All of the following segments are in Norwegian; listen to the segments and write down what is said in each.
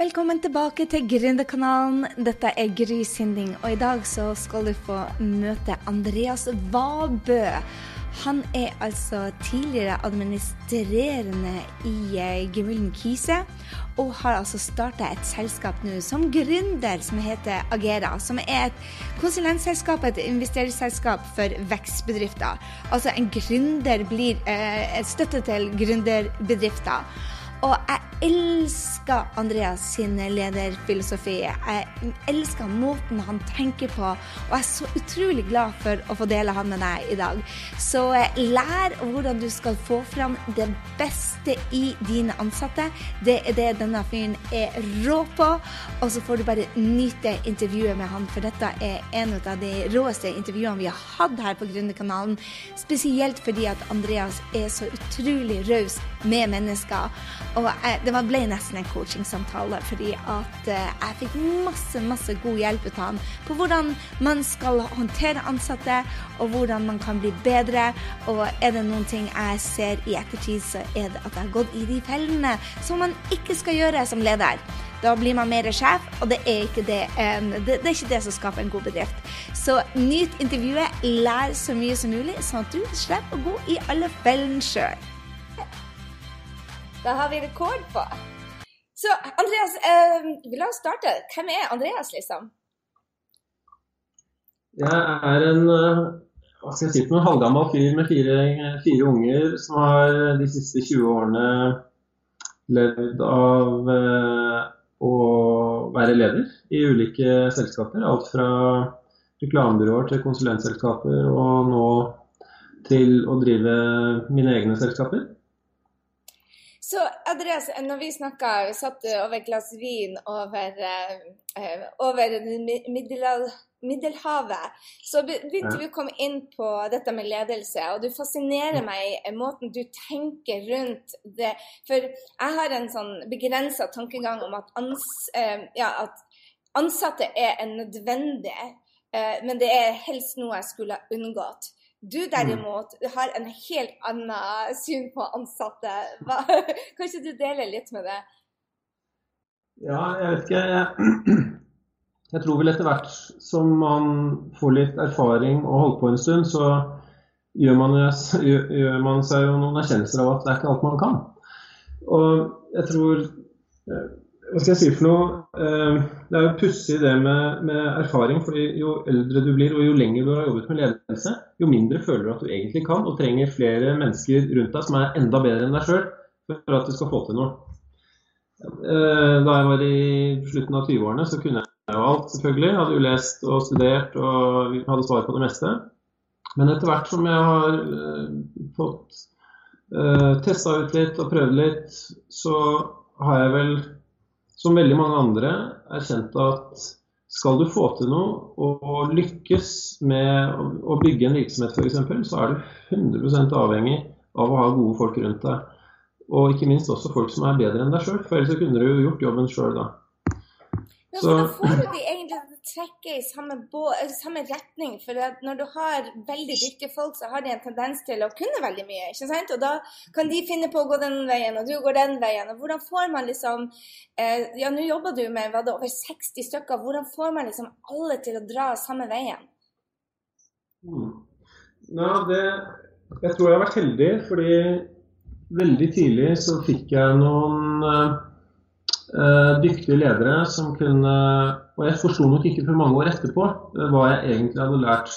Velkommen tilbake til Gründerkanalen. Dette er Gry Sinding, og i dag så skal du få møte Andreas Vabø. Han er altså tidligere administrerende i eh, Gemylden Kise, og har altså starta et selskap nå som gründer som heter Agera. Som er et konsulentselskap, et investeringsselskap for vekstbedrifter. Altså en gründer blir eh, støtte til gründerbedrifter. Og jeg elsker Andreas sin lederfilosofi. Jeg elsker måten han tenker på, og jeg er så utrolig glad for å få dele han med deg i dag. Så eh, lær hvordan du skal få fram det beste i dine ansatte. Det er det denne fyren er rå på. Og så får du bare nyte intervjuet med han, for dette er en av de råeste intervjuene vi har hatt her på Gründerkanalen. Spesielt fordi at Andreas er så utrolig raus med mennesker. Og det ble nesten en coachingsamtale, fordi at eh, jeg fikk masse, masse god hjelp ut av han på hvordan man skal håndtere ansatte, og hvordan man kan bli bedre. Og er det noen ting jeg ser i ettertid, så er det at jeg har gått i de fellene som man ikke skal gjøre som leder. Da blir man mer sjef, og det er um, det, det, er ikke det som skaper en god bedrift. Så nyt intervjuet, lær så mye som mulig, sånn at du slipper å gå i alle fellene sjøl. Da har vi rekord på. Så Andreas, eh, la oss starte. Hvem er Andreas, liksom? Jeg er en eh, hva skal jeg si, en halvgammel fyr med fire, fire, unger som har de siste 20 årene levd av eh, å være leder i ulike selskaper. Alt fra reklamebyråer til konsulentselskaper, og nå til å drive mine egne selskaper. Så Andreas, når vi snakka, vi satt over et glass vin over, uh, over Middelhavet, så begynte vi å komme inn på dette med ledelse. Og du fascinerer meg i måten du tenker rundt det. For jeg har en sånn begrensa tankegang om at, ans, uh, ja, at, ansatte er en nødvendig, uh, men det er helst noe jeg skulle ha unngått. Du derimot har en helt annen syn på ansatte. Hva, kan ikke du dele litt med det? Ja, jeg vet ikke. Jeg, jeg tror vel etter hvert som man får litt erfaring og holder på en stund, så gjør man, gjør man seg jo noen erkjennelser av at det er ikke alt man kan. Og jeg tror eh, hva skal jeg si for noe? Eh, det er jo pussig det med, med, erfaring. fordi Jo eldre du blir og jo lenger du har jobbet med ledelse, jo mindre føler du at du egentlig kan, og trenger flere mennesker rundt deg som er enda bedre enn deg sjøl for at du skal få til noe. Eh, da jeg var i slutten av 20-årene, så kunne jeg jo alt, selvfølgelig. Hadde jo lest og studert og hadde svar på det meste. Men etter hvert som jeg har uh, fått uh, testa ut litt og prøvd litt, så har jeg vel som veldig mange andre, erkjent at skal du få til noe og lykkes med å bygge en virksomhet f.eks., så er du 100 avhengig av å ha gode folk rundt deg. Og ikke minst også folk som er bedre enn deg sjøl, for ellers kunne du gjort jobben sjøl da. Ja, så, får du de egentlig trekke i samme, samme, retning. For når du har veldig dyktige folk, så har de en tendens til å kunne veldig mye. ikke sant? Og da kan de finne på å gå den veien, og du går den veien. Og hvordan får man liksom eh, Ja, nå jobber du med det over 60 stykker. Hvordan får man liksom alle til å dra samme veien? Mm. Ja, det, jeg tror jeg har vært heldig, fordi veldig tidlig så fikk jeg noen eh, Eh, dyktige ledere som kunne Og jeg forsto nok ikke for mange år etterpå eh, hva jeg egentlig hadde lært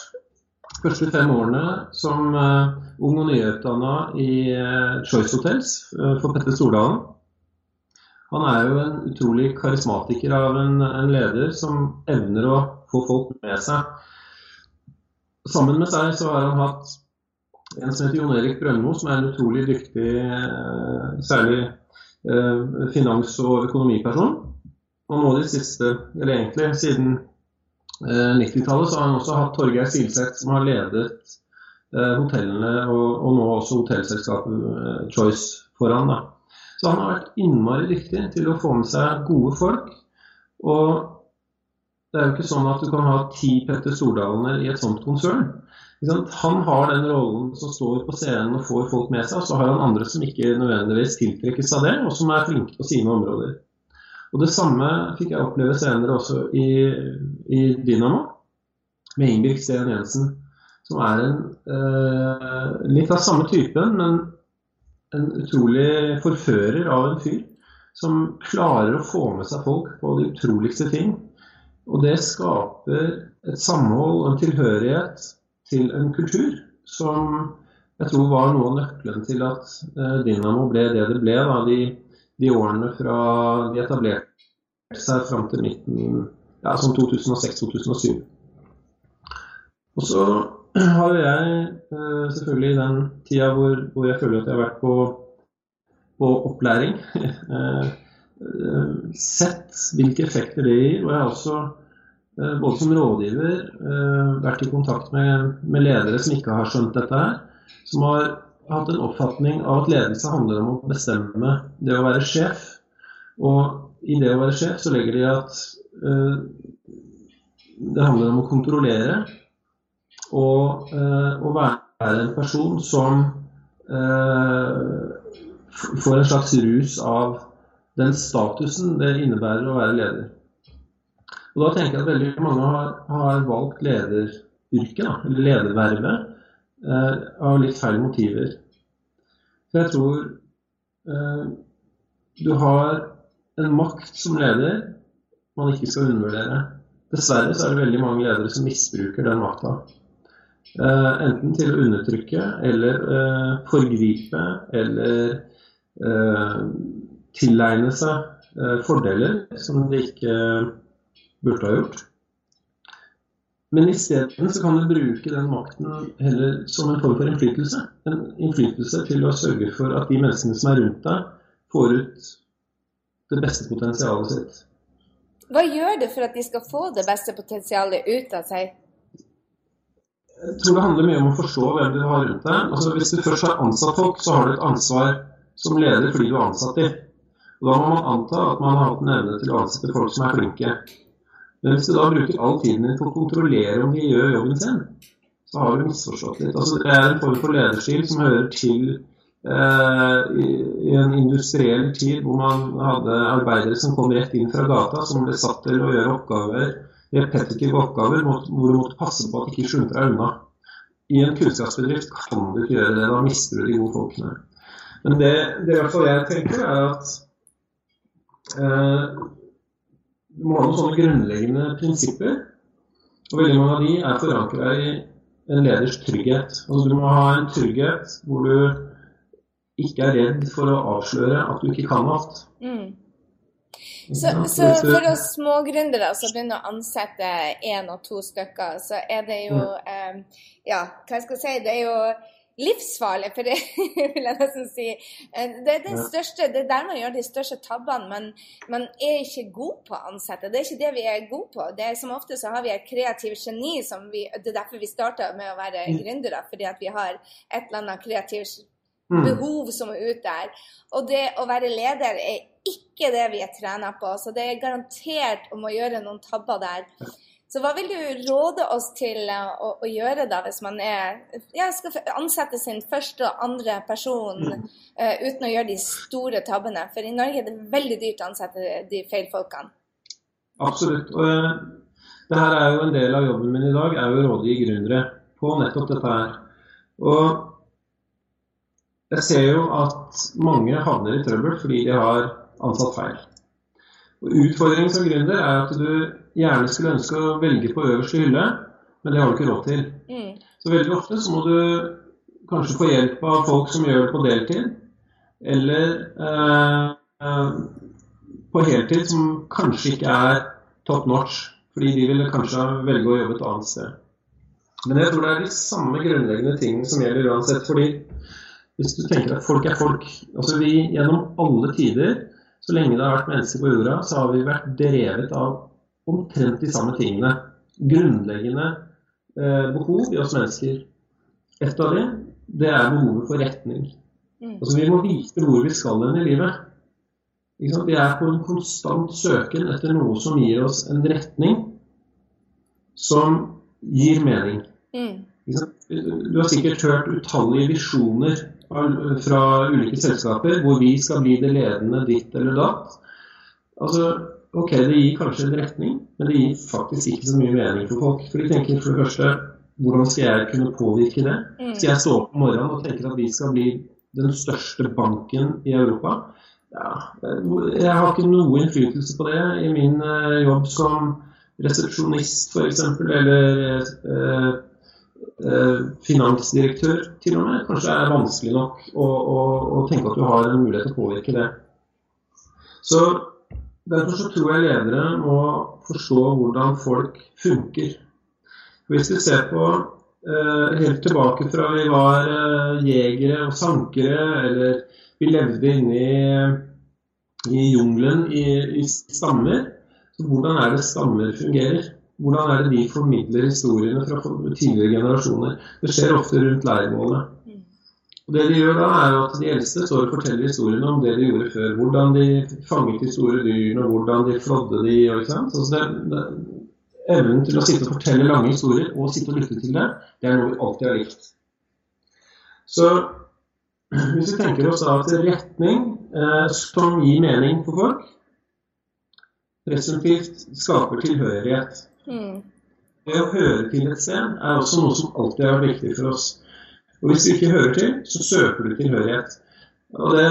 de første fem årene som uh, ung og nyutdanna i uh, Choice Hotels for Petter Stordalen. Han er jo en utrolig karismatiker av en, en, leder som evner å få folk med seg. Sammen med seg så har han hatt en som heter Jon Erik Brøndmo, som er en utrolig dyktig, særlig Eh, finans- og økonomiperson. Og nå de siste, eller egentlig siden 90-tallet, eh, så har han også hatt Torgeir Silseth, som har ledet eh, hotellene og, og, nå også hotellselskapet Choice foran. Da. Så han har vært innmari dyktig til å få med seg gode folk. Og det er jo ikke sånn at du kan ha ti Petter Stordalene i et sånt konsern. Han har den rollen som står på scenen og får folk med seg, og så har han andre som ikke nødvendigvis tiltrekkes av det, og som er flinke på sine områder. Og det samme fikk jeg oppleve senere også i, i Dynamo, med Ingebrigt Steen Jensen. Som er en eh, litt av samme typen, men en utrolig forfører av en fyr. Som klarer å få med seg folk på de utroligste ting. Og det skaper et samhold og en tilhørighet til en kultur som jeg tror var noe av nøkkelen til at eh, Dynamo ble det det ble da, de, de årene fra de etablerte seg fram til midten ja, sånn 2006-2007. Og så har jeg selvfølgelig selvfølgelig den tida hvor, hvor, jeg føler at jeg har vært på, på opplæring, eh, sett hvilke effekter det gir. Og jeg har også både som rådgiver vært i kontakt med, med ledere som ikke har skjønt dette her som har hatt en oppfatning av at ledelse handler om å bestemme det å være sjef. Og i det å være sjef så legger de at uh, det handler om å kontrollere og uh, å være en person som uh, får en slags rus av den statusen det innebærer å være leder. Og Da tenker jeg at veldig mange har, har valgt lederyrket, eller ledervervet, eh, av litt feil motiver. For jeg tror eh, du har en makt som leder man ikke skal undervurdere. Dessverre så er det veldig mange ledere som misbruker den makta. Eh, enten til å undertrykke eller eh, forgripe eller eh, tilegne seg eh, fordeler som de ikke burde ha gjort. Men isteden så kan du bruke den makten heller som en form for innflytelse. En innflytelse til å sørge for at de menneskene som er rundt deg, får ut det beste potensialet sitt. Hva gjør det for at de skal få det beste potensialet ut av seg? Jeg tror det handler mye om å forstå hvem du har rundt deg. Altså, hvis du først har ansatt folk, så har du et ansvar som leder fordi du har ansatt. Og da må man anta at man har hatt en evne til å ansette folk som er flinke. Men hvis du da bruker all tiden din på å kontrollere om de gjør jobben sin, så har du misforstått litt. Altså, det er en form for lederstil som hører til eh, i, i, en industriell tid hvor man hadde arbeidere som kom rett inn fra gata, som ble satt til å gjøre oppgaver, repetitive oppgaver hvor du måtte passe på at de ikke skjulte deg unna. I en kunnskapsbedrift kan du ikke gjøre det, da mister du de gode folkene. Men det, det jeg tenker, er at eh, du må ha noen sånne grunnleggende prinsipper. Og veldig mange av de er forankra i en leders trygghet. Altså Du må ha en trygghet hvor du ikke er redd for å avsløre at du ikke kan alt. Mm. Så, så, for oss smågründere som begynner å ansette én og to stykker, så er det jo mm. eh, Ja, hva skal jeg si? Det er jo livsfarlig, for det vil jeg nesten si. Eh, det er, største, det er der man gjør de største tabbene. Men man er ikke god på å ansette. Det er ikke det vi er gode på. Det er Som ofte så har vi et kreativt geni. Som vi, det er derfor vi starta med å være mm. gründere. Fordi at vi har et eller annet kreativt mm. behov som er ute der. Og det å være leder er ikke det vi er trena på. Så det er garantert om å gjøre noen tabber der. Så hva vil du råde oss til eh, å, å gjøre da, hvis man er, ja, skal ansette sin første og andre person uh, uten å gjøre de store tabbene? For i Norge er det veldig dyrt å ansette de feil folkene. Absolutt. Og uh, det her er jo en del av jobben min i dag, er jo å rådgi gründere på nettopp dette her. Og jeg ser jo at mange havner i trøbbel fordi de har ansatt feil. Og Utfordringen som gründer er at du gjerne skulle ønske å velge på øverste hylle, men det har du ikke råd til. Mm. Så veldig ofte så må du kanskje få hjelp av folk som gjør det på deltid, eller eh, eh, på heltid, som kanskje ikke er top notch, fordi de ville kanskje velge å jobbe et annet sted. Men jeg tror det er de samme grunnleggende tingene som gjelder uansett. fordi hvis du tenker at folk er folk altså Vi gjennom alle tider, så lenge det har vært mennesker på jorda, så har vi vært drevet av omtrent de samme tingene. Grunnleggende eh, behov i oss mennesker. Et av dem det er behovet for retning. Mm. Altså Vi må vite hvor vi skal hen i livet. Vi er på en konstant søken etter noe som gir oss en retning som gir mening. Mm. Du har sikkert hørt utallige visjoner fra ulike selskaper hvor vi skal bli det ledende ditt eller datt. Altså, ok, det gir kanskje en retning, men det gir faktisk ikke så mye mening for folk. For de tenker for det første hvordan skal jeg kunne påvirke det? Mm. Skal jeg stå opp om morgenen og tenke at vi skal bli den største banken i Europa? Ja, jeg har ikke noe innflytelse på det i min eh, jobb som resepsjonist f.eks. Eller eh, eh, finansdirektør til og med. Kanskje det er vanskelig nok å, å, å tenke at du har en mulighet til å påvirke det. Så Derfor så tror jeg ledere må forstå hvordan folk funker. Hvis du ser på eh, helt tilbake fra vi var eh, jegere og sankere, eller vi levde inne i, i jungelen i, i stammer, så hvordan er det stammer fungerer? Hvordan er det de formidler historiene fra tidligere generasjoner? Det skjer ofte rundt leirbålet. Og det De gjør da er at de eldste står og forteller historiene om det de gjorde før. Hvordan de fanget de store dyrene, og hvordan de flådde de. Og, ikke sant? Så det, det, evnen til å sitte og fortelle lange historier og sitte og lytte til det, det er noe vi alltid har likt. Så hvis vi tenker oss da til retning eh, som gir mening for folk, presumptivt skaper tilhørighet. Mm. Det å høre til et sted er også noe som alltid har vært viktig for oss. Og hvis du ikke hører til, så søker du tilhørighet. Og det,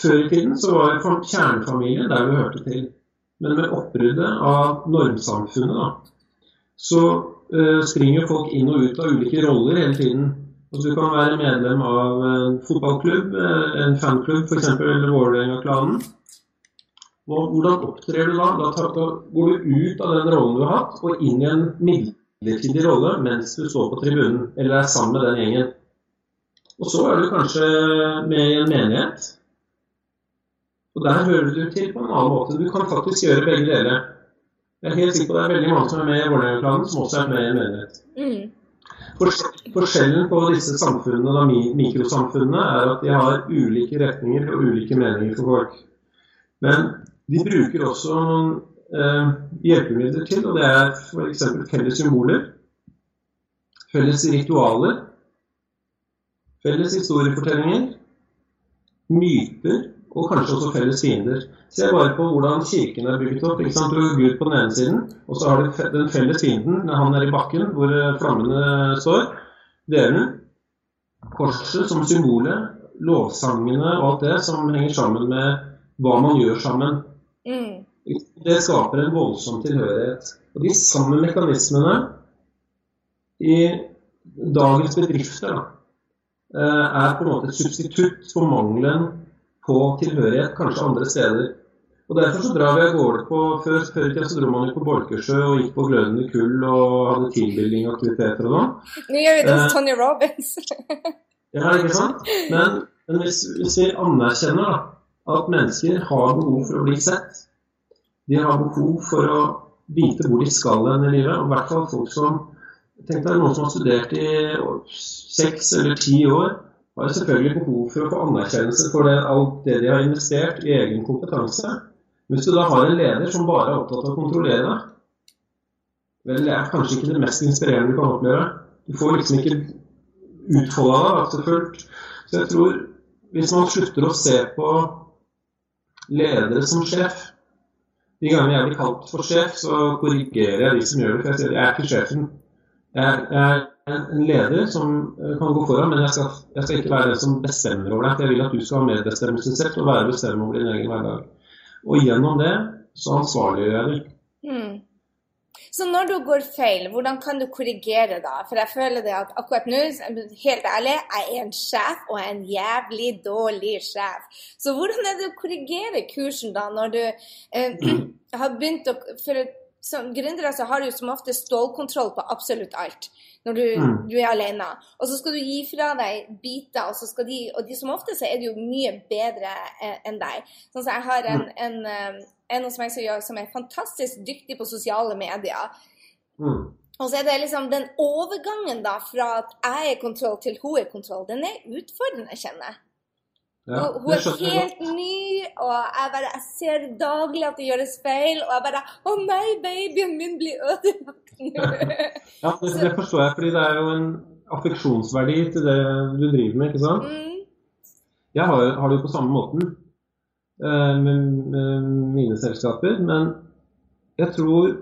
Før i tiden så var det kjernefamilie der vi hørte til. Men med oppbruddet av normsamfunnet da, så uh, springer folk inn og ut av ulike roller hele tiden. Altså, du kan være medlem av en fotballklubb, eh, en fanklubb f.eks., eller Vålerenga-klanen. Hvordan opptrer du da? Da, tar, da går du ut av den rollen du har hatt, og inn i en midlertidig rolle mens du står på tribunen eller er sammen med den gjengen. Og så er du kanskje med i en menighet. Og der hører du til på en annen måte. Du kan faktisk gjøre begge deler. Jeg er helt sikker på det er veldig mange som er med i Vålerenga-planen, som også er med i en menighet. Mm. Forskjellen på disse samfunnene, da, mikrosamfunnene, er at de har ulike retninger og ulike meninger for folk. Men de bruker også eh, hjelpemidler til, og det er f.eks. felles symboler, felles ritualer Felles historiefortellinger, myter og kanskje også felles fiender. Se bare på hvordan kirken er bygget opp. ikke sant? Du har Gud på den ene siden, og så har du den felles fienden, han er i bakken hvor eh, flammene står. Delen. Korset som symbolet. Lovsangene og alt det som henger sammen med hva man gjør sammen. Mm. Det skaper en voldsom tilhørighet. Og de samme mekanismene i dagens bedrifter da, Eh, er på en måte et substitutt for mangelen på tilhørighet kanskje andre steder. Og Derfor så drar vi av gårde på Før, i tida så dro man jo på Bolkesjø og gikk på glødende kull og hadde teambuilding-aktiviteter og sånn. Nå gjør vi det hos Eh. Tony Robbins. Ja, ikke sant? Men, men hvis, hvis vi anerkjenner da, at mennesker har behov for å bli sett, de har behov for å vite hvor de skal hen i livet, og i hvert fall folk som Tenk deg noen som har studert i seks eller ti år, har selvfølgelig behov for å få anerkjennelse for det, alt det de har investert i egen kompetanse. Hvis du da har en leder som bare er opptatt av å kontrollere deg, vel, det er kanskje ikke det mest inspirerende du kan oppleve. Du får liksom ikke utfolda deg aktivt. Så jeg tror hvis man slutter å se på ledere som sjef De gangene jeg blir kalt for sjef, så korrigerer jeg de som gjør det. For jeg sier jeg er ikke sjefen. Jeg er en leder som eh, kan gå foran, men jeg skal, jeg skal ikke være den som bestemmer over deg. for Jeg vil at du skal ha medbestemmelsesrett og være bestemmer over din egen hverdag. Og gjennom det så ansvarliggjør jeg deg. Mm. Så når du går feil, hvordan kan du korrigere da? For jeg føler det at akkurat nå, helt ærlig, jeg er en sjef, og jeg er en jævlig dårlig sjef. Så hvordan er det å korrigere kursen da, når du eh, har begynt å For som gründere så har du som ofte stålkontroll på absolutt alt når du, Mm. du er alene. Og så skal du gi fra deg biter, og, så skal de, og de som ofte så er det jo mye bedre eh, enn deg. Sånn som jeg har en, en, eh, en hos meg som, gjør, som er fantastisk dyktig på sosiale medier. Mm. Og så er det liksom den overgangen da fra at jeg er kontroll til hun er kontroll, den er utfordrende, kjenner jeg. Ja, Hun, er helt ny, og jeg bare jeg ser daglig at det gjøres feil. Og jeg bare Å nei, babyen min blir ødelagt nå. Ja, det, det forstår jeg, fordi det er jo en affeksjonsverdi til det du driver med, ikke sant? mm, Jeg har, har det jo på samme måten med, med mine selskaper, men jeg tror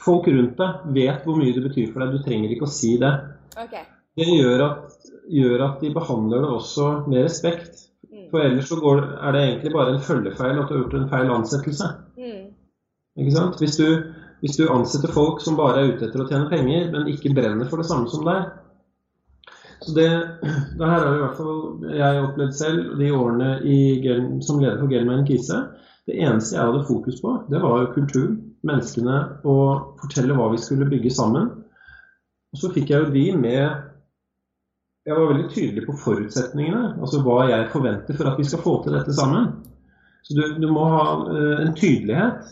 folk rundt deg vet hvor mye det betyr for deg. Du trenger ikke å si det. Okay. Det gjør at, gjør at, de behandler det også med respekt. Mm. For ellers så går, er det egentlig bare en følgefeil at du har gjort en feil ansettelse. Mm. Ikke sant? Hvis du, hvis du ansetter folk som bare er ute etter å tjene penger, men ikke brenner for det samme som deg, så det, det her har i hvert fall jeg opplevd selv de årene i, som leder for Gelman Kise. Det eneste jeg hadde fokus på, det var jo kultur, menneskene, og fortelle hva vi skulle bygge sammen. Og så fikk jeg jo de med Jeg var veldig tydelig på forutsetningene, altså hva jeg forventer for at vi skal få til dette sammen. Så du, du må ha uh, en tydelighet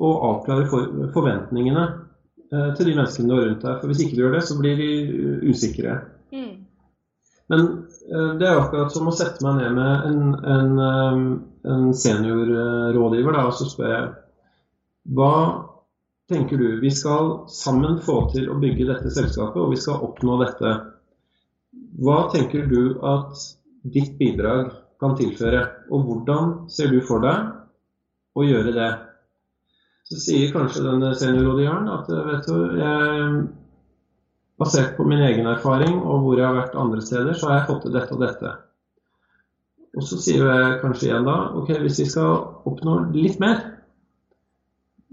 og avklare for, forventningene uh, til de menneskene du har rundt deg. For hvis ikke du gjør det, så blir de uh, usikre. Men eh, det er jo akkurat som å sette meg ned med en, en, eh, en seniorrådgiver og så spør jeg hva tenker du? Vi skal sammen få til å bygge dette selskapet, og vi skal oppnå dette. Hva tenker du at ditt bidrag kan tilføre, og hvordan ser du for deg å gjøre det? Så sier kanskje denne seniorrådgiveren at vet du, jeg basert på min egen erfaring og hvor jeg har vært andre steder, så har jeg fått til dette og dette. Og så sier jeg kanskje igjen da ok, hvis vi skal oppnå litt mer,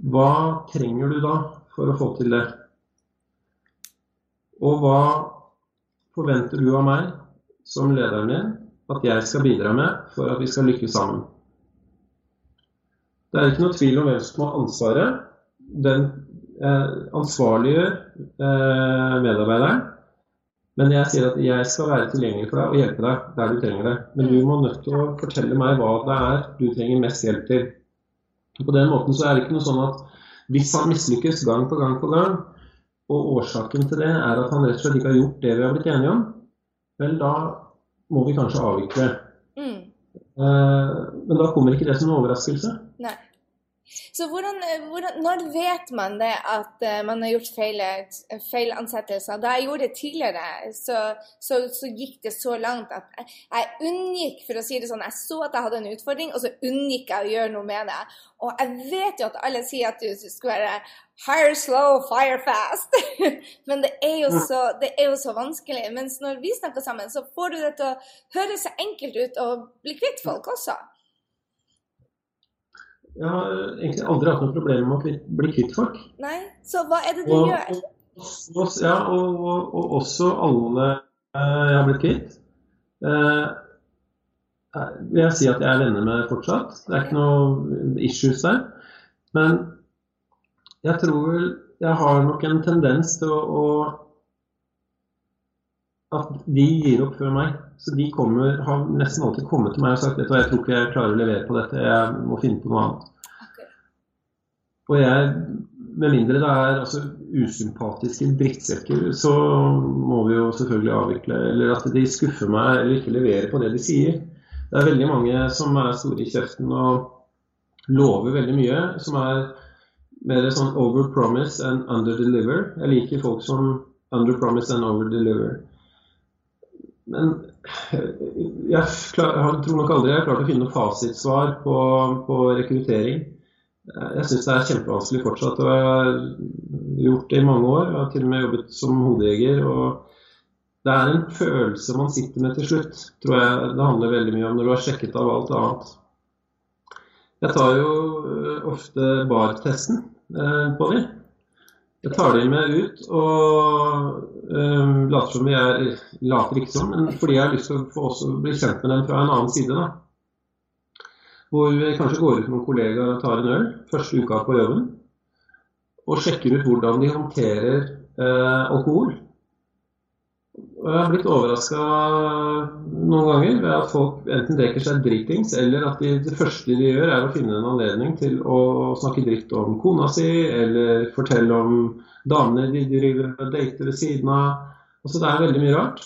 hva trenger du da for å få til det? Og hva forventer du av meg som lederen din at jeg skal bidra med for at vi skal lykkes sammen? Det er ikke noe tvil om hvem som har ansvaret. Den ansvarliggjør eh, medarbeideren. Men jeg sier at jeg skal være tilgjengelig for deg og hjelpe deg der du trenger det. Men du må nødt til å fortelle meg hva det er du trenger mest hjelp til. På den måten så er det ikke noe sånn at hvis han mislykkes gang på gang på gang, og årsaken til det er at han rett og slett ikke har gjort det vi har blitt enige om, vel da må vi kanskje avvikle. Mm. Eh, men da kommer ikke det som en overraskelse. Nei. Så hvordan, eh, hvordan, når vet man det at uh, man har gjort feil, ansettelser, Da jeg gjorde det tidligere, så, så, så, gikk det så langt at jeg, jeg, unngikk, for å si det sånn, jeg så at jeg hadde en utfordring, og så unngikk jeg å gjøre noe med det. Og jeg vet jo at alle sier at du skal være hire slow, fire fast. Men det er, så, det er jo så vanskelig. Mens når vi snakker sammen, så får du det til å høres så enkelt ut og bli kvitt folk også. Jeg har egentlig aldri hatt noe problem med å bli kvitt folk. Nei, Så hva er det du og, gjør? Og, ja, og, og, også alle eh, jeg har blitt kvitt. Eh, eh, vil jeg si at jeg er venner med fortsatt. Det er ikke noe issues der. Men jeg tror jeg har nok en tendens til å, å at de gir opp før meg. Så de kommer, har nesten alltid kommet til meg og sagt at jeg tror ikke jeg klarer å levere på dette, jeg må finne på noe annet. Okay. Og jeg, med mindre det er altså, usympatiske drittsekker, så må vi jo selvfølgelig avvikle. Eller at de skuffer meg eller ikke leverer på det de sier. Det er veldig mange som er store i kjeften og lover veldig mye, som er mer sånn over promise and under deliver. Jeg liker folk som under promise and over deliver. Men jeg, klar, jeg, tror nok aldri jeg har klart å finne noe fasitsvar på, på rekruttering. Jeg syns det er kjempevanskelig fortsatt. og Jeg har gjort det i mange år. Jeg har til og med jobbet som hodejeger. Det er en følelse man sitter med til slutt, tror jeg det handler veldig mye om når du har sjekket av alt annet. Jeg tar jo ofte bartesten eh, på dem. Jeg tar dem med ut og um, later som vi er later ikke som, men fordi jeg har lyst til å bli kjent med dem fra en annen side. da. Hvor vi kanskje går ut med noen kollegaer og tar en øl første uka på jobben. Og sjekker ut hvordan de håndterer uh, alkohol. Og jeg har blitt overraska noen ganger ved at folk enten drikker seg dritings, eller at de, det første de gjør, er å finne en anledning til å snakke dritt om kona si, eller fortelle om damene de driver og dater ved siden av. Altså Det er veldig mye rart.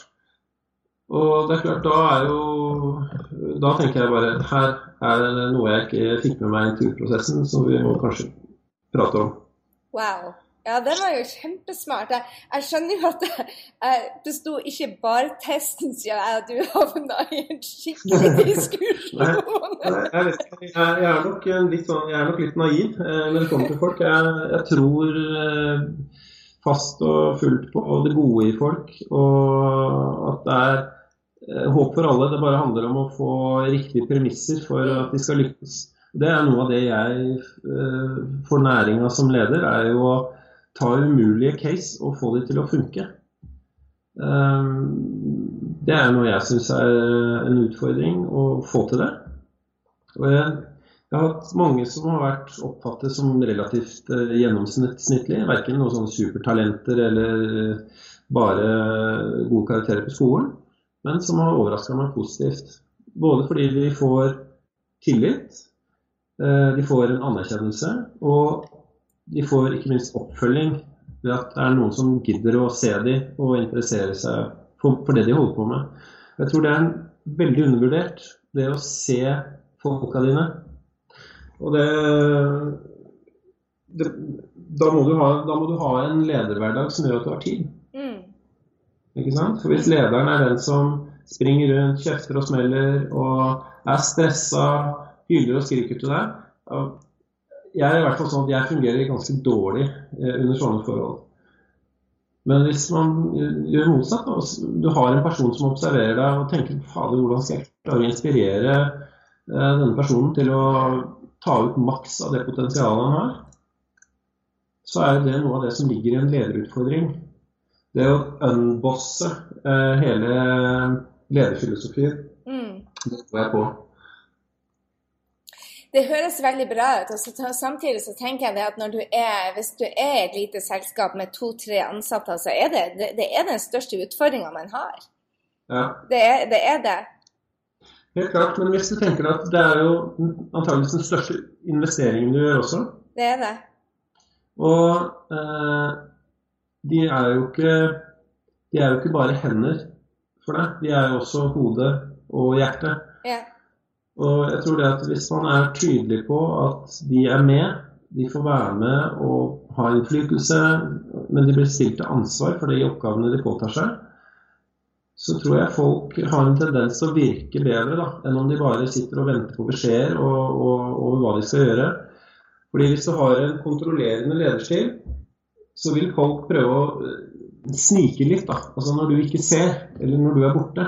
Og det er klart, da er jo Da tenker jeg bare her er det noe jeg ikke fikk med meg i intervjuprosessen, som vi må kanskje prate om. Wow. Ja, det var jo kjempesmart. Jeg, jeg skjønner jo at jeg besto ikke bare testen siden jeg og du havna i en skikkelig diskusjon. jeg, jeg, jeg, er nok litt, sånn, jeg er nok litt naiv eh, når det kommer til folk. Jeg, jeg tror eh, fast og fullt på det gode i folk, og at det er eh, håp for alle. Det bare handler om å få riktige premisser for at de skal lykkes. Det er noe av det jeg for næringa som leder, er jo å ta umulige case og få de til å funke. Ehm, det er noe jeg syns er en utfordring å få til det. Og jeg, jeg har hatt mange som har vært oppfattet som relativt gjennomsnittlig, gjennomsnittlige. Verken noen sånne supertalenter eller bare gode karakterer på skolen. Men som har overraska meg positivt. Både fordi de får tillit, eh, de får en anerkjennelse, og de får ikke minst oppfølging ved at det er noen som gidder å se dem og interessere seg for, for, det de holder på med. Jeg tror det er veldig undervurdert, det å se folka dine. Og det, det da, må ha, da, må du ha, en lederhverdag som gjør at du har tid. Mm. Ikke sant? For hvis lederen er den som springer rundt, kjefter og smeller og er stressa, hyler og skriker til deg, jeg er i hvert fall sånn at jeg fungerer ganske dårlig eh, under sånne forhold. Men hvis man gjør motsatt, da, du har en person som observerer deg og tenker fader, hvordan skal jeg klare å inspirere eh, denne personen til å ta ut maks av det potensialet han har, så er det noe av det som ligger i en lederutfordring. Det å unbosse eh, hele lederfilosofien, mm. det tror jeg på det høres veldig bra ut. og så, Samtidig så tenker jeg det at du er, hvis du er et lite selskap med to-tre ansatte, så er det, det, det er den største utfordringa man har. Ja. Det, er, det er det. Helt klart. Men hvis du tenker at det er jo antakeligvis den største investeringen du gjør også. Det er det. Og eh, de er ikke de er jo ikke bare hender for deg, de er jo også hode og hjerte. Ja. Og jeg tror det at Hvis man er tydelig på at de er med, de får være med og ha innflytelse, men de blir stilt til ansvar for de oppgavene de påtar seg, så tror jeg folk har en tendens til å virke bedre da, enn om de bare sitter og venter på beskjeder og, og hva de skal gjøre. Fordi Hvis du har en kontrollerende lederstil, så vil folk prøve å snike litt. da, altså Når du ikke ser, eller når du er borte.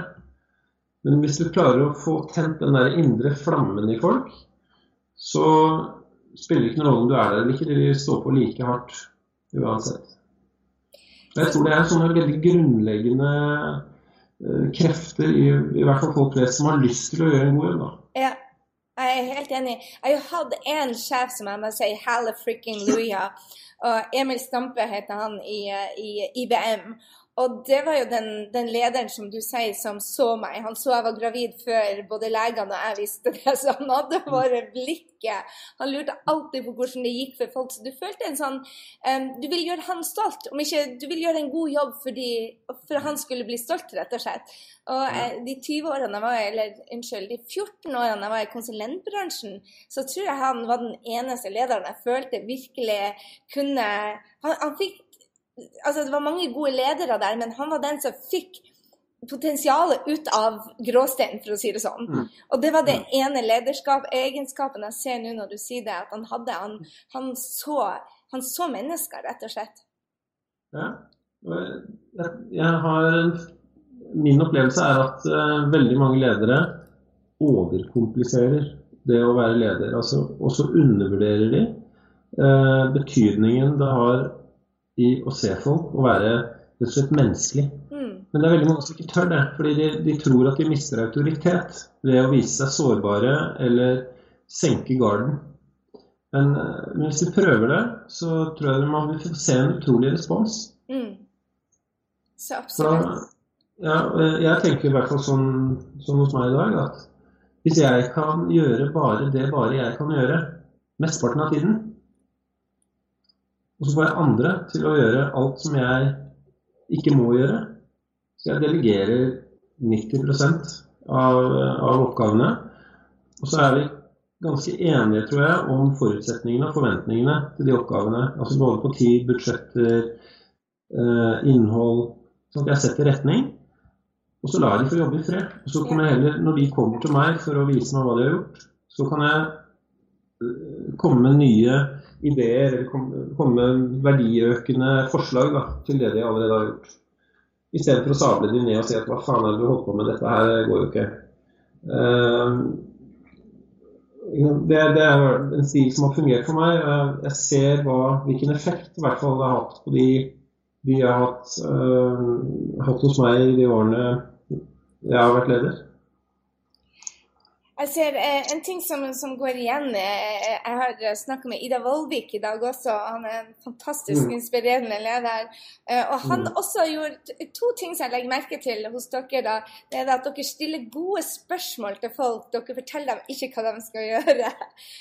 Men hvis du klarer å få tent den der indre flammen i folk, så spiller det ikke noen rolle om du er der eller ikke. De står på like hardt uansett. Jeg tror det er sånne veldig grunnleggende uh, krefter i, i hvert fall folk flest som har lyst til å gjøre en god jobb. Ja, jeg er helt enig. Jeg har hatt en sjef som jeg må si Halle frikken Luja. Emil Stampe heter han i, eh, i IBM. Og det var jo den, den, lederen som du sier, som så meg. Han så jeg var gravid før både legene og jeg visste det. Så han hadde bare blikket. Han lurte alltid på hvordan det gikk for folk. Så du følte en sånn um, Du vil gjøre han stolt. Om ikke du vil gjøre en god jobb fordi, for han skulle bli stolt, rett og slett. Og eh, de 20 årene jeg var, eller unnskyld, de 14 årene jeg var i konsulentbransjen, så tror jeg han var den eneste lederen jeg følte virkelig kunne Han, han fikk altså Det var mange gode ledere der, men han var den som fikk potensialet ut av gråsteinen, for å si det sånn. Mm. Og det var den mm. ene lederskap, egenskapen jeg ser nå når du sier det, at han hadde Han, han, så, han så, mennesker, rett og slett. Ja. Jeg har Min opplevelse er at uh, veldig mange ledere overkompliserer det å være leder. Altså, og så undervurderer de uh, betydningen det har i å se folk og være rett og slett menneskelig. Mm. Men det er veldig mange som ikke tør det, fordi de, de, tror at de mister autoritet ved å vise seg sårbare eller senke garden. Men, eh, men hvis de prøver det, så tror jeg man vil se en utrolig respons. Mm. Så absolutt. Så, ja, jeg tenker i hvert fall sånn, sånn hos meg i dag at hvis jeg kan gjøre bare det bare jeg kan gjøre mesteparten av tiden, og så får jeg andre til å gjøre alt som jeg ikke må gjøre. Så jeg delegerer 90% av, av oppgavene. Og så er vi ganske enige, tror jeg, om forutsetningene og forventningene til de oppgavene. Altså både på tid, budsjetter, eh, innhold. Sånn at jeg setter retning. Og så lar jeg de få jobbe i fred. Og så kommer jeg heller, når de kommer til meg for å vise meg hva de har gjort, så kan jeg eh, komme med nye ideer eller komme med verdiøkende forslag da, til det de allerede har gjort. Istedenfor å sable de ned og si at hva faen er det du holder på med, dette her går jo ikke. Uh, det, det, er en stil som har fungert for meg. Jeg ser hva, hvilken effekt i hvert fall det har hatt på de, de jeg har hatt, uh, hatt hos meg i de årene jeg har vært leder. Jeg ser eh, En ting som, som, går igjen eh, Jeg har snakka med Ida Vollvik i dag også. Han er en fantastisk mm. inspirerende leder. Eh, og han mm. også har gjort to ting som jeg legger merke til hos dere. da, Det er at dere stiller gode spørsmål til folk. Dere forteller dem ikke hva de skal gjøre.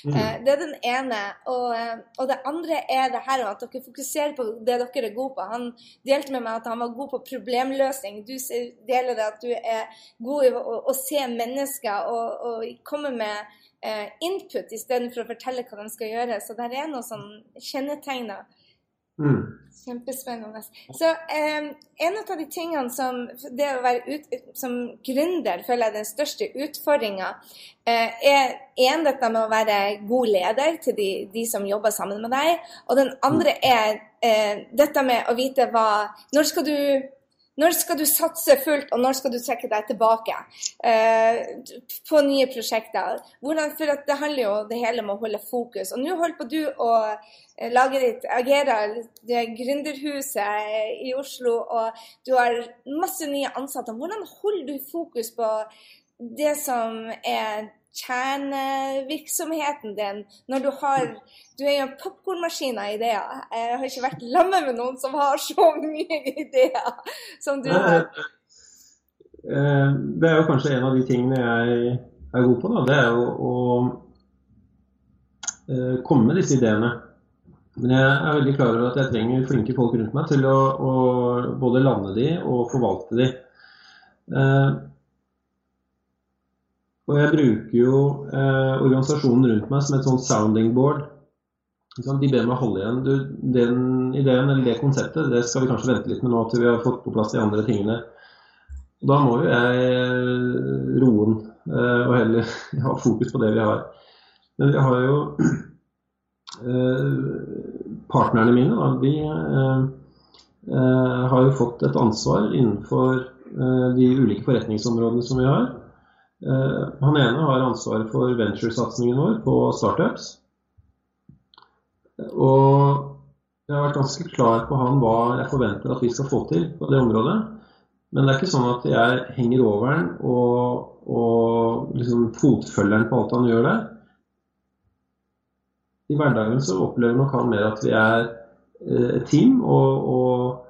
Mm. Eh, det er den ene. Og, eh, og, det andre er det her at dere fokuserer på det dere er gode på. Han delte med meg at han var god på problemløsning. Du deler det at du er god i å, å se mennesker. og, og komme med eh, input istedenfor å fortelle hva de skal gjøre. Så der er noe sånn kjennetegner. Mm. Kjempespennende. Så eh, en av de tingene som det å være ut, som gründer føler jeg er den største utfordringa, eh, er en dette med å være god leder til de, de, som jobber sammen med deg. Og den andre er eh, dette med å vite hva Når skal du når skal du satse fullt, og når skal du trekke deg tilbake eh, på nye prosjekter? Hvordan, for Det handler jo det hele om å holde fokus. Og Nå holder på du å eh, lage ditt Agera, det gründerhuset i Oslo, og du har masse nye ansatte. Hvordan holder du fokus på det som er kjernevirksomheten din når du har Du er jo en popkornmaskin av ideer. Jeg har ikke vært lammet med noen som har så mye ideer som du har. Eh, det er jo kanskje en av de tingene jeg er god på. Da. Det er jo å eh, komme med disse ideene. Men jeg er veldig klar over at jeg trenger flinke folk rundt meg til å, å både lande de og forvalte de. Og jeg bruker jo eh, organisasjonen rundt meg som et sånt sounding board. De ber meg holde igjen. Du, den ideen eller det konseptet det skal vi kanskje vente litt med nå til vi har fått på plass de andre tingene. Da må jo jeg eh, roe den eh, og heller ha fokus på det vi har. Men vi har jo eh, Partnerne mine da, de eh, eh, har jo fått et ansvar innenfor de ulike forretningsområdene som vi har. Eh, han ene har ansvaret for venturesatsingen vår på startups. Og jeg har vært ganske klar på han hva jeg forventer at vi skal få til på det området. Men det er ikke sånn at jeg henger over han og, og liksom fotfølger han på alt han gjør der. I hverdagen så opplever nok han mer at vi er eh, et team, og, og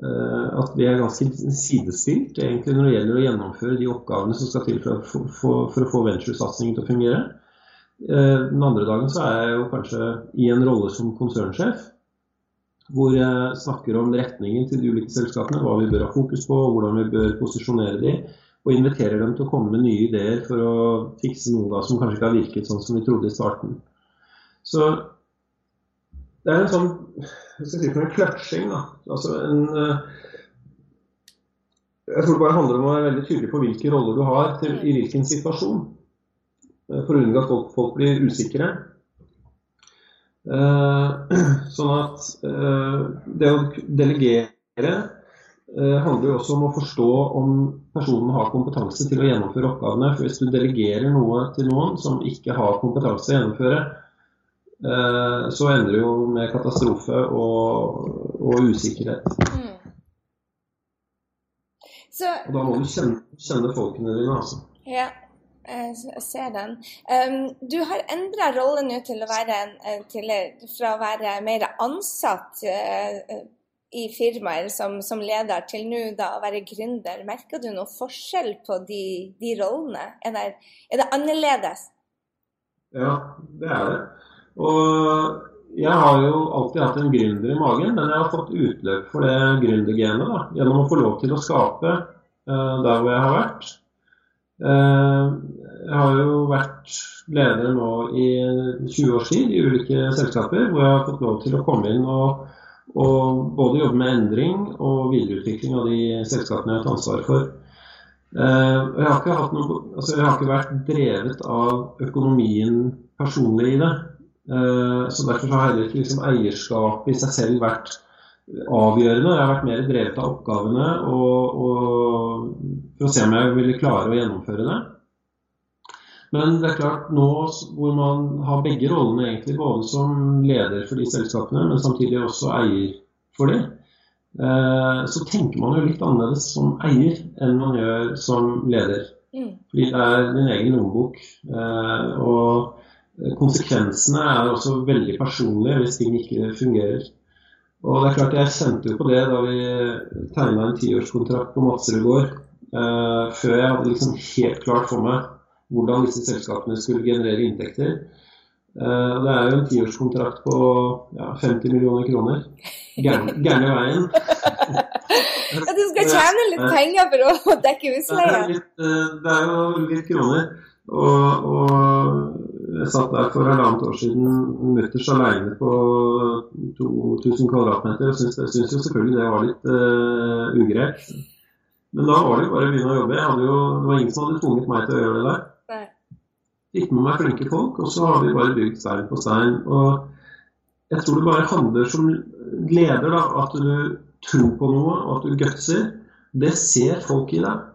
at vi er ganske sidestilt egentlig når det gjelder å gjennomføre de oppgavene som skal til for, for, for, å få venturesatsingen til å fungere. Eh, den andre dagen så er jeg jo kanskje i en rolle som konsernsjef, hvor jeg snakker om retningen til de ulike selskapene, hva vi bør ha fokus på, hvordan vi bør posisjonere de, og inviterer dem til å komme med nye ideer for å fikse noe som kanskje ikke har virket sånn som vi trodde i starten. Så det er en sånn jeg skal si for en kløtsjing. Altså en, eh, jeg tror det bare handler om å være veldig tydelig på hvilke roller du har til, i hvilken situasjon. Eh, for å unngå at folk, folk blir usikre. Eh, sånn at det å delegere handler jo også om å forstå om personen har kompetanse til å gjennomføre oppgavene. For hvis du delegerer noe til noen som ikke har kompetanse til å gjennomføre, så ender det jo med katastrofe og, og usikkerhet. Mm. Så, og da må du kjenne, kjenne folkene dine, altså. Ja, jeg ser den. Du har endra rolle nå til å være en, eh, til, fra å være mer ansatt uh, i firmaer som, som, leder, til nå da å være gründer. Merker du noe forskjell på de, de rollene? Er det, er det annerledes? Ja, det er det. Og jeg har jo alltid hatt en gründer i magen, men jeg har fått utløp for det gründergenet gjennom å få lov til å skape uh, der hvor jeg har vært. Uh, jeg har jo vært leder nå i 20 års tid i ulike selskaper, hvor jeg har fått lov til å komme inn og, og både jobbe med endring og videreutvikling av de selskapene jeg har hatt ansvar for. Uh, jeg, har noe, altså jeg, har ikke vært drevet av økonomien personlig i det. Uh, så Derfor har heller ikke liksom, eierskapet i seg selv vært avgjørende. Jeg har vært mer drevet av oppgavene og, og for å se om jeg ville klare å gjennomføre det. Men det er klart, nå hvor man har begge rollene, egentlig, både som leder for de selskapene, men samtidig også eier for dem, eh, så tenker man jo litt annerledes som eier enn man gjør som leder. Mm. Fordi det er din egen lommebok. Eh, og konsekvensene er også veldig personlige hvis ting ikke fungerer. Og det er klart Jeg kjente jo på det da vi tegna en tiårskontrakt på Madserud gård. Uh, før jeg hadde liksom helt klart for meg hvordan disse selskapene skulle generere inntekter. Uh, det er jo en tiårskontrakt på ja, 50 millioner kroner. Gærne veien. ja, du skal tjene litt penger for å dekke husleia? Det, det er jo litt kroner. Og, og jeg satt der for halvannet år siden mutters aleine på 2000 kvadratmeter og syntes, syntes jo selvfølgelig det var litt uh, ugreit. Men da var det jo bare å begynne å jobbe. Jo, det var ingen som hadde tvunget meg til å gjøre det der. Fikk med meg flinke folk, og så har vi bare bygd stein på stein. Og jeg tror det bare handler som leder, da, at du tror på noe, og at du gutser. Det ser folk i deg.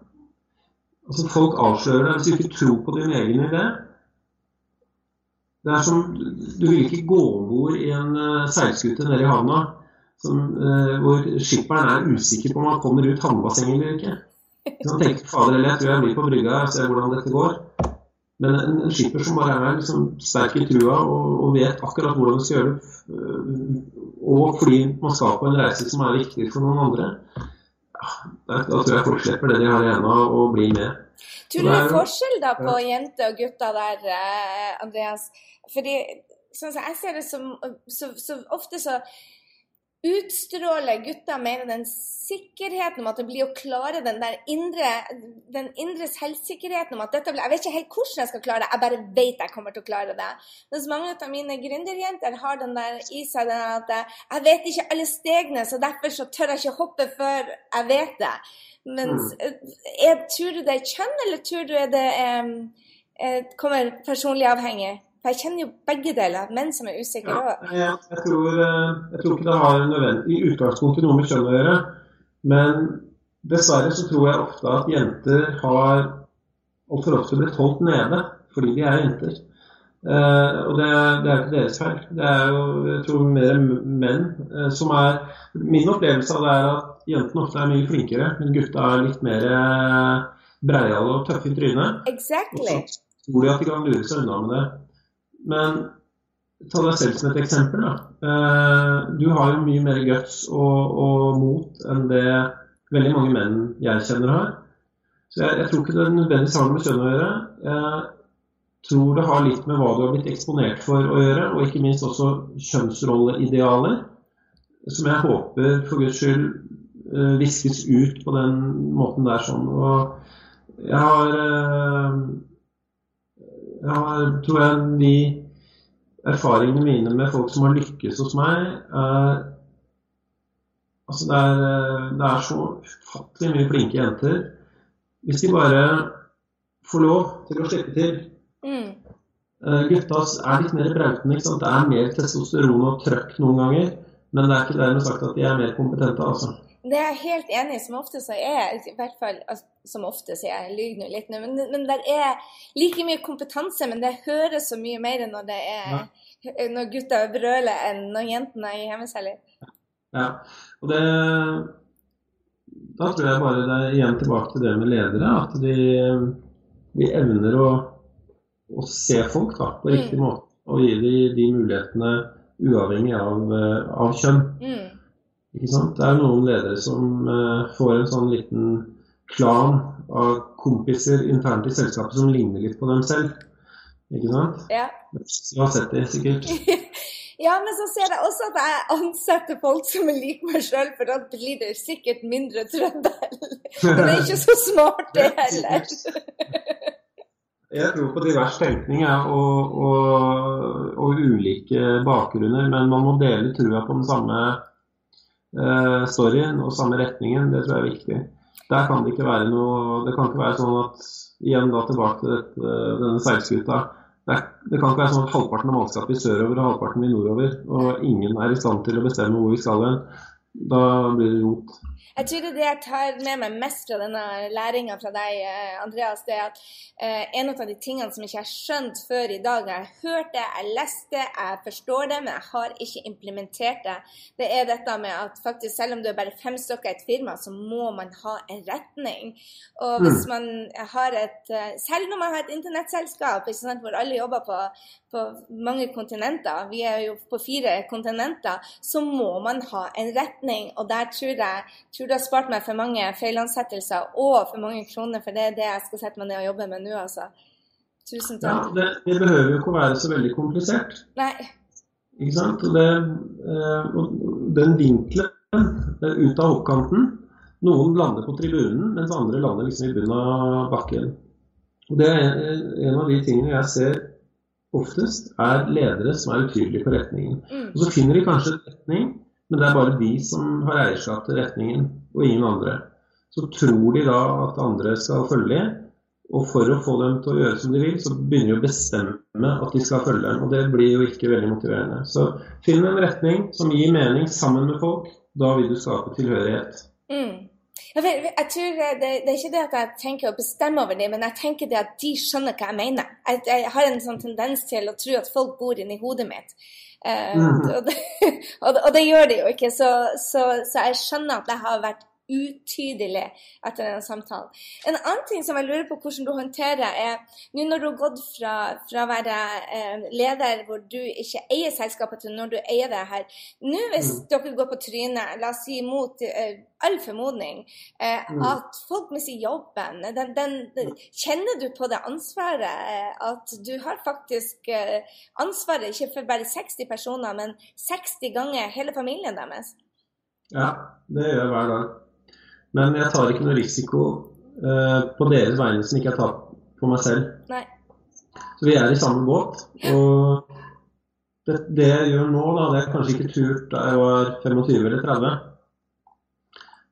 Altså Folk avslører deg hvis du ikke tror på din egen idé. Det er som Du vil ikke gå om bord i en uh, seilskute nede i havna som, uh, hvor skipperen er usikker på om han kommer ut havnebassenget eller ikke. Så han tenker fader eller jeg tror jeg blir på brygga og ser hvordan dette går. Men en, en skipper som bare er liksom sterk i trua og, og, vet akkurat hvordan du skal gjøre det, og fordi man skal på en reise som er viktig for noen andre, da, da tror jeg folk slipper det de har igjen av, og blir med. Tror du det er forskjell da på jenter og gutter der, Andreas? Fordi sånn som jeg ser det som så, så ofte så utstråler gutter mer den sikkerheten om at det blir å klare den der indre, den indre selvsikkerheten om at dette blir Jeg vet ikke helt hvordan jeg skal klare det, jeg bare vet jeg kommer til å klare det. Mens mange av mine gründerjenter har den der i seg den at jeg vet ikke alle stegene, så derfor så tør jeg ikke hoppe før jeg vet det. Mens mm. jeg, Tror du det er kjønn, eller tror du det er, kommer personlig avhengig? For jeg kjenner jo begge deler, menn som er usikre òg. Ja, jeg, jeg, tror, eh, jeg tror ikke det har nødvendig, i utgangspunktet noe med kjønn å gjøre. Men dessverre så tror jeg ofte at jenter har altfor ofte blitt holdt nede fordi de er jenter. Uh, og det, det, er ikke deres feil. Det er jo jeg tror mer menn uh, som er Min opplevelse av det er at jentene ofte er mye flinkere, men gutta er litt mer uh, breiale og tøffe i trynet. Exactly. Og så tror de at de kan lure seg unna med det. Men ta deg selv som et eksempel. Da. Eh, du har jo mye mer guts og, og, mot enn det veldig mange menn jeg kjenner har. Så jeg, jeg tror ikke det nødvendigvis har noe med kjønn å gjøre. Jeg tror det har litt med hva du har blitt eksponert for å gjøre, og ikke minst også kjønnsrolleidealer, som jeg håper for guds skyld eh, viskes ut på den måten der sånn. Og jeg har eh, jeg har, tror jeg de erfaringene mine med folk som har lykkes hos meg eh, Altså det er, det er så ufattelig mye flinke jenter. Hvis de bare får lov til å slippe til. Mm. Uh, gutta er litt mer brautende. Det er mer testosteron og trøkk noen ganger. Men det er ikke dermed sagt at de er mer kompetente. altså. Det er jeg helt enig i. Som ofte så er i hvert fall, altså, Som ofte sier jeg lyver nå litt, men, men det er like mye kompetanse, men det høres så mye mer når det er ja. når gutta brøler enn når jentene er i hjemmeceller. Ja, og det Da tror jeg bare det er igjen tilbake til det med ledere, at de, de evner å, å, se folk da, på riktig mm. måte og gi dem de mulighetene uavhengig av, av kjønn. Mm. Ikke sant? Det er noen ledere som uh, får en sånn liten klan av kompiser internt i selskapet som ligner litt på dem selv. Ikke sant? Ja. Du har sett det sikkert? ja, men så ser jeg også at jeg ansetter folk som er lik meg sjøl, for da blir det sikkert mindre trøbbel. Men det er ikke så smart, det heller. Jeg tror på divers tenkning ja, og, og, og, ulike bakgrunner, men man må dele trua på den samme uh, storyen og samme retningen. Det tror jeg er viktig. Der kan det ikke være noe Det kan ikke være sånn at Igjen da tilbake til dette, denne seilskuta. Det, det, kan ikke være sånn at halvparten av mannskapet i sørover og halvparten i nordover, og ingen er i stand til å bestemme hvor vi skal hen. Da blir det rot. Jeg tror det jeg tar med meg mest fra denne læringa fra deg, eh, Andreas, det er at eh, en av de tingene som jeg ikke har skjønt før i dag, jeg har hørt det, jeg leste det, jeg forstår det, men jeg har ikke implementert det, det er dette med at faktisk selv om du er bare fem stykker i et firma, så må man ha en retning. Og hvis mm. man har et eh, Selv når man har et internettselskap hvor alle jobber på, på mange kontinenter, vi er jo på fire kontinenter, så må man ha en retning. Og der tror jeg tror du har spart meg for mange feilansettelser og for mange kroner, for det er det jeg skal sette meg ned og jobbe med nå, altså. Tusen takk. Ja, det, det, behøver jo ikke å være så veldig komplisert. Nei. Ikke sant? Og, det, eh, og den vinkelen ut av hoppkanten Noen lander på tribunen, mens andre lander liksom i bunnen av bakken. Og Det er en av de tingene jeg ser oftest, er ledere som er utydelige på retningen. Mm. Og Så finner de kanskje retning, men det er bare de som har eierskap til retningen, og ingen andre. Så tror de da at andre skal følge dem, og for å få dem til å gjøre som de vil, så begynner de å bestemme at de skal følge dem. Og det blir jo ikke veldig motiverende. Så finn en retning som gir mening sammen med folk. Da vil du skape tilhørighet. Mm. Jeg tror det, det, er ikke det at jeg tenker å bestemme over dem, men jeg tenker det at de skjønner hva jeg mener. Jeg, jeg har en sånn tendens til å tro at folk bor inni hodet mitt. Uh, mm. og, det, og, det, gjør de jo ikke. Så, så, så jeg skjønner at jeg har vært utydelig etter denne samtalen. En annen ting som jeg lurer på hvordan du håndterer, er nå når du har gått fra, fra å være eh, leder hvor du ikke eier selskapet, til når du eier det her. Nå hvis mm. dere går på trynet, la oss si mot eh, all formodning, eh, mm. at folk mister jobben, den, den, den, kjenner du på det ansvaret? At du har faktisk ansvaret ikke for bare 60 personer, men 60 ganger hele familien deres? Ja, det gjør jeg hver dag. Men jeg tar ikke noe risiko uh, på deres vegne som ikke jeg tar på meg selv. Nei. Så vi er i samme båt. Og det, det, jeg gjør nå, da, det er kanskje ikke turt da jeg var 25 eller 30.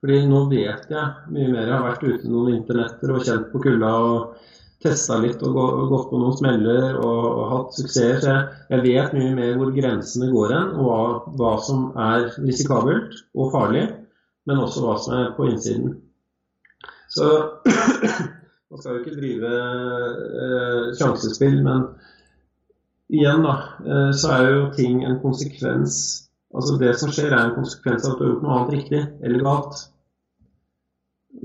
Fordi nå vet jeg mye mer. Jeg har vært ute noen internetter og kjent på kulda og testa litt og gått på noen smeller og, og hatt suksess. Så jeg, jeg, vet mye mer hvor grensene går hen, og hva, hva som er risikabelt og farlig men også hva som er på innsiden. Så man skal jo ikke drive eh, sjansespill, men igjen, da, eh, så er jo ting en konsekvens Altså det som skjer, er en konsekvens av at du har gjort noe annet riktig eller galt.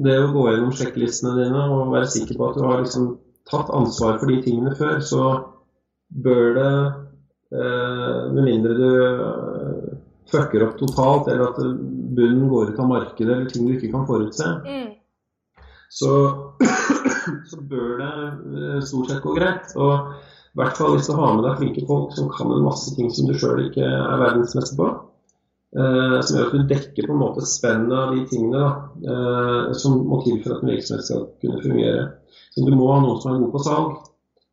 Det å gå gjennom sjekklistene dine og være sikker på at du har liksom tatt ansvar for de tingene før, så bør det, eh, med mindre du fucker opp totalt, eller at bunnen går ut av markedet, eller ting du ikke kan forutse, mm. så, så, bør det eh, stort sett gå greit. Og i hvert fall hvis du har med deg flinke folk som kan en masse ting som du sjøl ikke er verdensmester på. Eh, som gjør at du dekker på en måte spennet av de tingene da, eh, som må til for at en virksomhet skal kunne fungere. Så Du må ha noen som er gode på salg,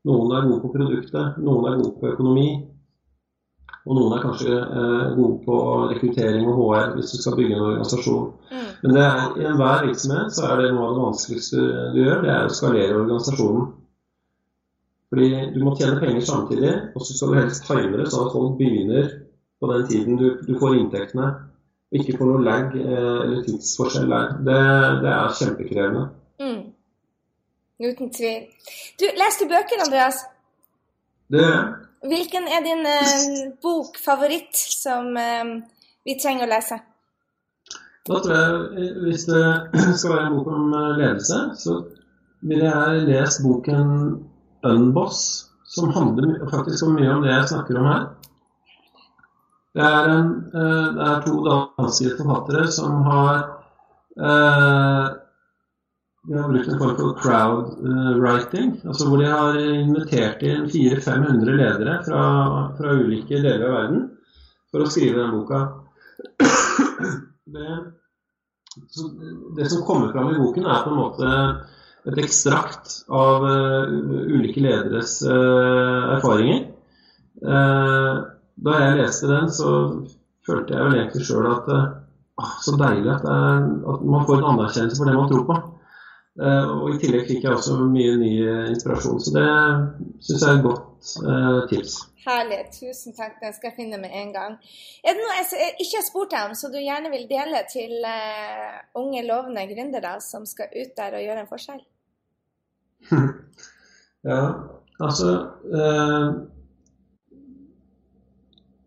noen er gode på produktet, noen er gode på økonomi, og noen er kanskje eh, gode på rekruttering og HR hvis du skal bygge en organisasjon. Mm. Men er, i enhver virksomhet så er det noe av det vanskeligste du gjør, det er å skalere organisasjonen. Fordi du må tjene penger samtidig, og så skal du helst time det sånn at folk begynner på den tiden du, du får inntektene. Og ikke får noe lag eh, eller tidsforskjell der. Det, det er kjempekrevende. Mm. Uten tvil. Du, leste du bøker, Andreas? Det gjør jeg. Hvilken er din eh, bokfavoritt som eh, vi trenger å lese? Da tror jeg, eh, Hvis det skal være en bok om eh, ledelse, så ville jeg lest boken 'Unboss', som handler faktisk om mye om det jeg snakker om her. Det er, en, eh, det er to danske forfattere som har eh, de har brukt en form for crowd-writing, altså hvor de har invitert inn 400-500 ledere fra, fra, ulike deler av verden for å skrive den boka. Det, det, som kommer fram i boken, er på en måte et ekstrakt av ulike lederes erfaringer. da jeg leste den, så følte jeg vel egentlig sjøl at ah, så deilig at, er, at, man får en anerkjennelse for det man tror på. Uh, og I tillegg fikk jeg også mye ny inspirasjon, så det syns jeg er et godt uh, tips. Herlig. Tusen takk. Den skal jeg finne med en gang. Er det noe jeg ikke har spurt deg om, så du gjerne vil dele til unge, lovende gründere som skal ut der og gjøre en forskjell? ja, altså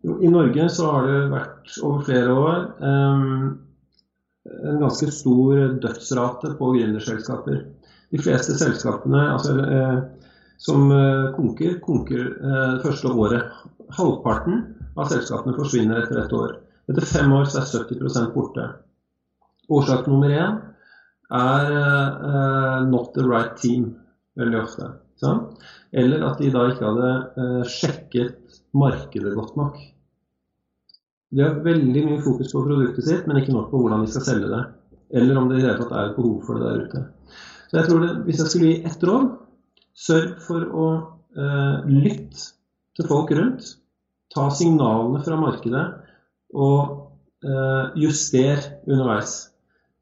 I Norge så har det vært over flere år um, en ganske stor dødsrate på gründerselskaper. De fleste selskapene altså, eh, som eh, konker, konker eh, det første året. Halvparten av selskapene forsvinner etter ett år. Etter fem år så er 70% borte. Årsak nummer én er 'not the right team' veldig ofte. Eller at de da ikke hadde sjekket markedet godt nok. De har veldig mye fokus på produktet sitt, men ikke nok på hvordan de skal selge det. Eller om det i det hele tatt er et behov for det der ute. Så jeg tror det, Hvis jeg skulle gi ett råd, sørg for å eh, lytte til folk rundt. Ta signalene fra markedet og eh, juster underveis.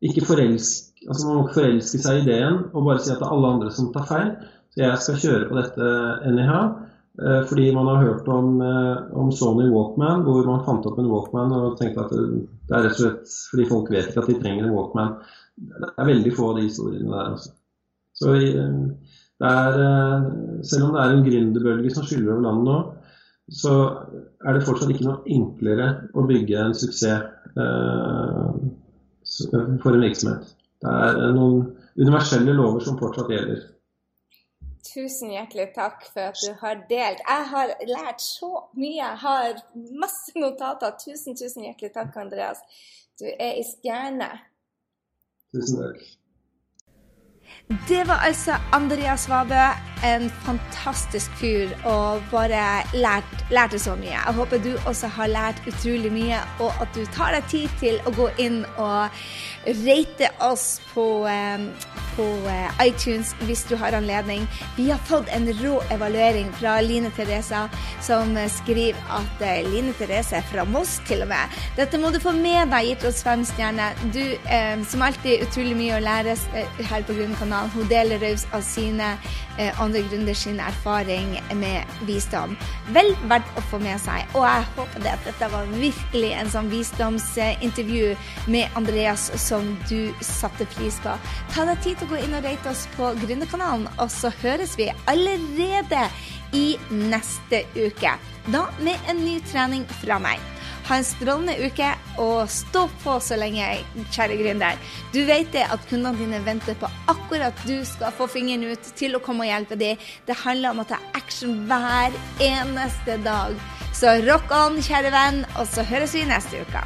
Ikke forelsk, altså Man må ikke forelske seg i ideen og bare si at det er alle andre som tar feil. Så jeg skal kjøre på dette anyhow. Eh, fordi man har hørt om, eh, om, Sony Walkman, hvor man fant opp en Walkman og tenkte at det er rett og slett fordi folk vet ikke at de trenger en Walkman. Det er veldig få av de historiene der. Også. Så eh, det er, selv om det er en gründerbølge som skyller over landet nå, så er det fortsatt ikke noe enklere å bygge en suksess for en virksomhet. Det er noen universelle lover som fortsatt gjelder. Tusen hjertelig takk for at du har delt. Jeg har lært så mye. Jeg har masse notater. Tusen, tusen hjertelig takk, Andreas. Du er i stjerne. Tusen takk. Det var altså Andreas Svabø, en fantastisk fyr og bare lært, lærte så mye. Jeg håper du også har lært utrolig mye, og at du tar deg tid til å gå inn og rate oss på, på eh, iTunes hvis du har anledning. Vi har fått en rå evaluering fra Line Teresa, som skriver at eh, Line Therese er fra Moss, til og med. Dette må du få med deg, gitt oss fem stjerner. Du, eh, som alltid, utrolig mye å lære eh, her på Grunnkanalen. Hun deler raus av sine eh, andre gründers erfaring med visdom. Vel verdt å få med seg. Og jeg håper det at dette var virkelig en sånn visdomsintervju med Andreas som du satte pris på. Ta deg tid til å gå inn og rate oss på Gründerkanalen, og så høres vi allerede i neste uke. Da med en ny trening fra meg. Ha en strålende uke, og stå på så lenge, kjære gründer. Du vet det at kundene dine venter på akkurat du skal få fingeren ut til å komme og hjelpe dem. Det handler om å ta action hver eneste dag. Så rock on, kjære venn, og så høres vi neste uke.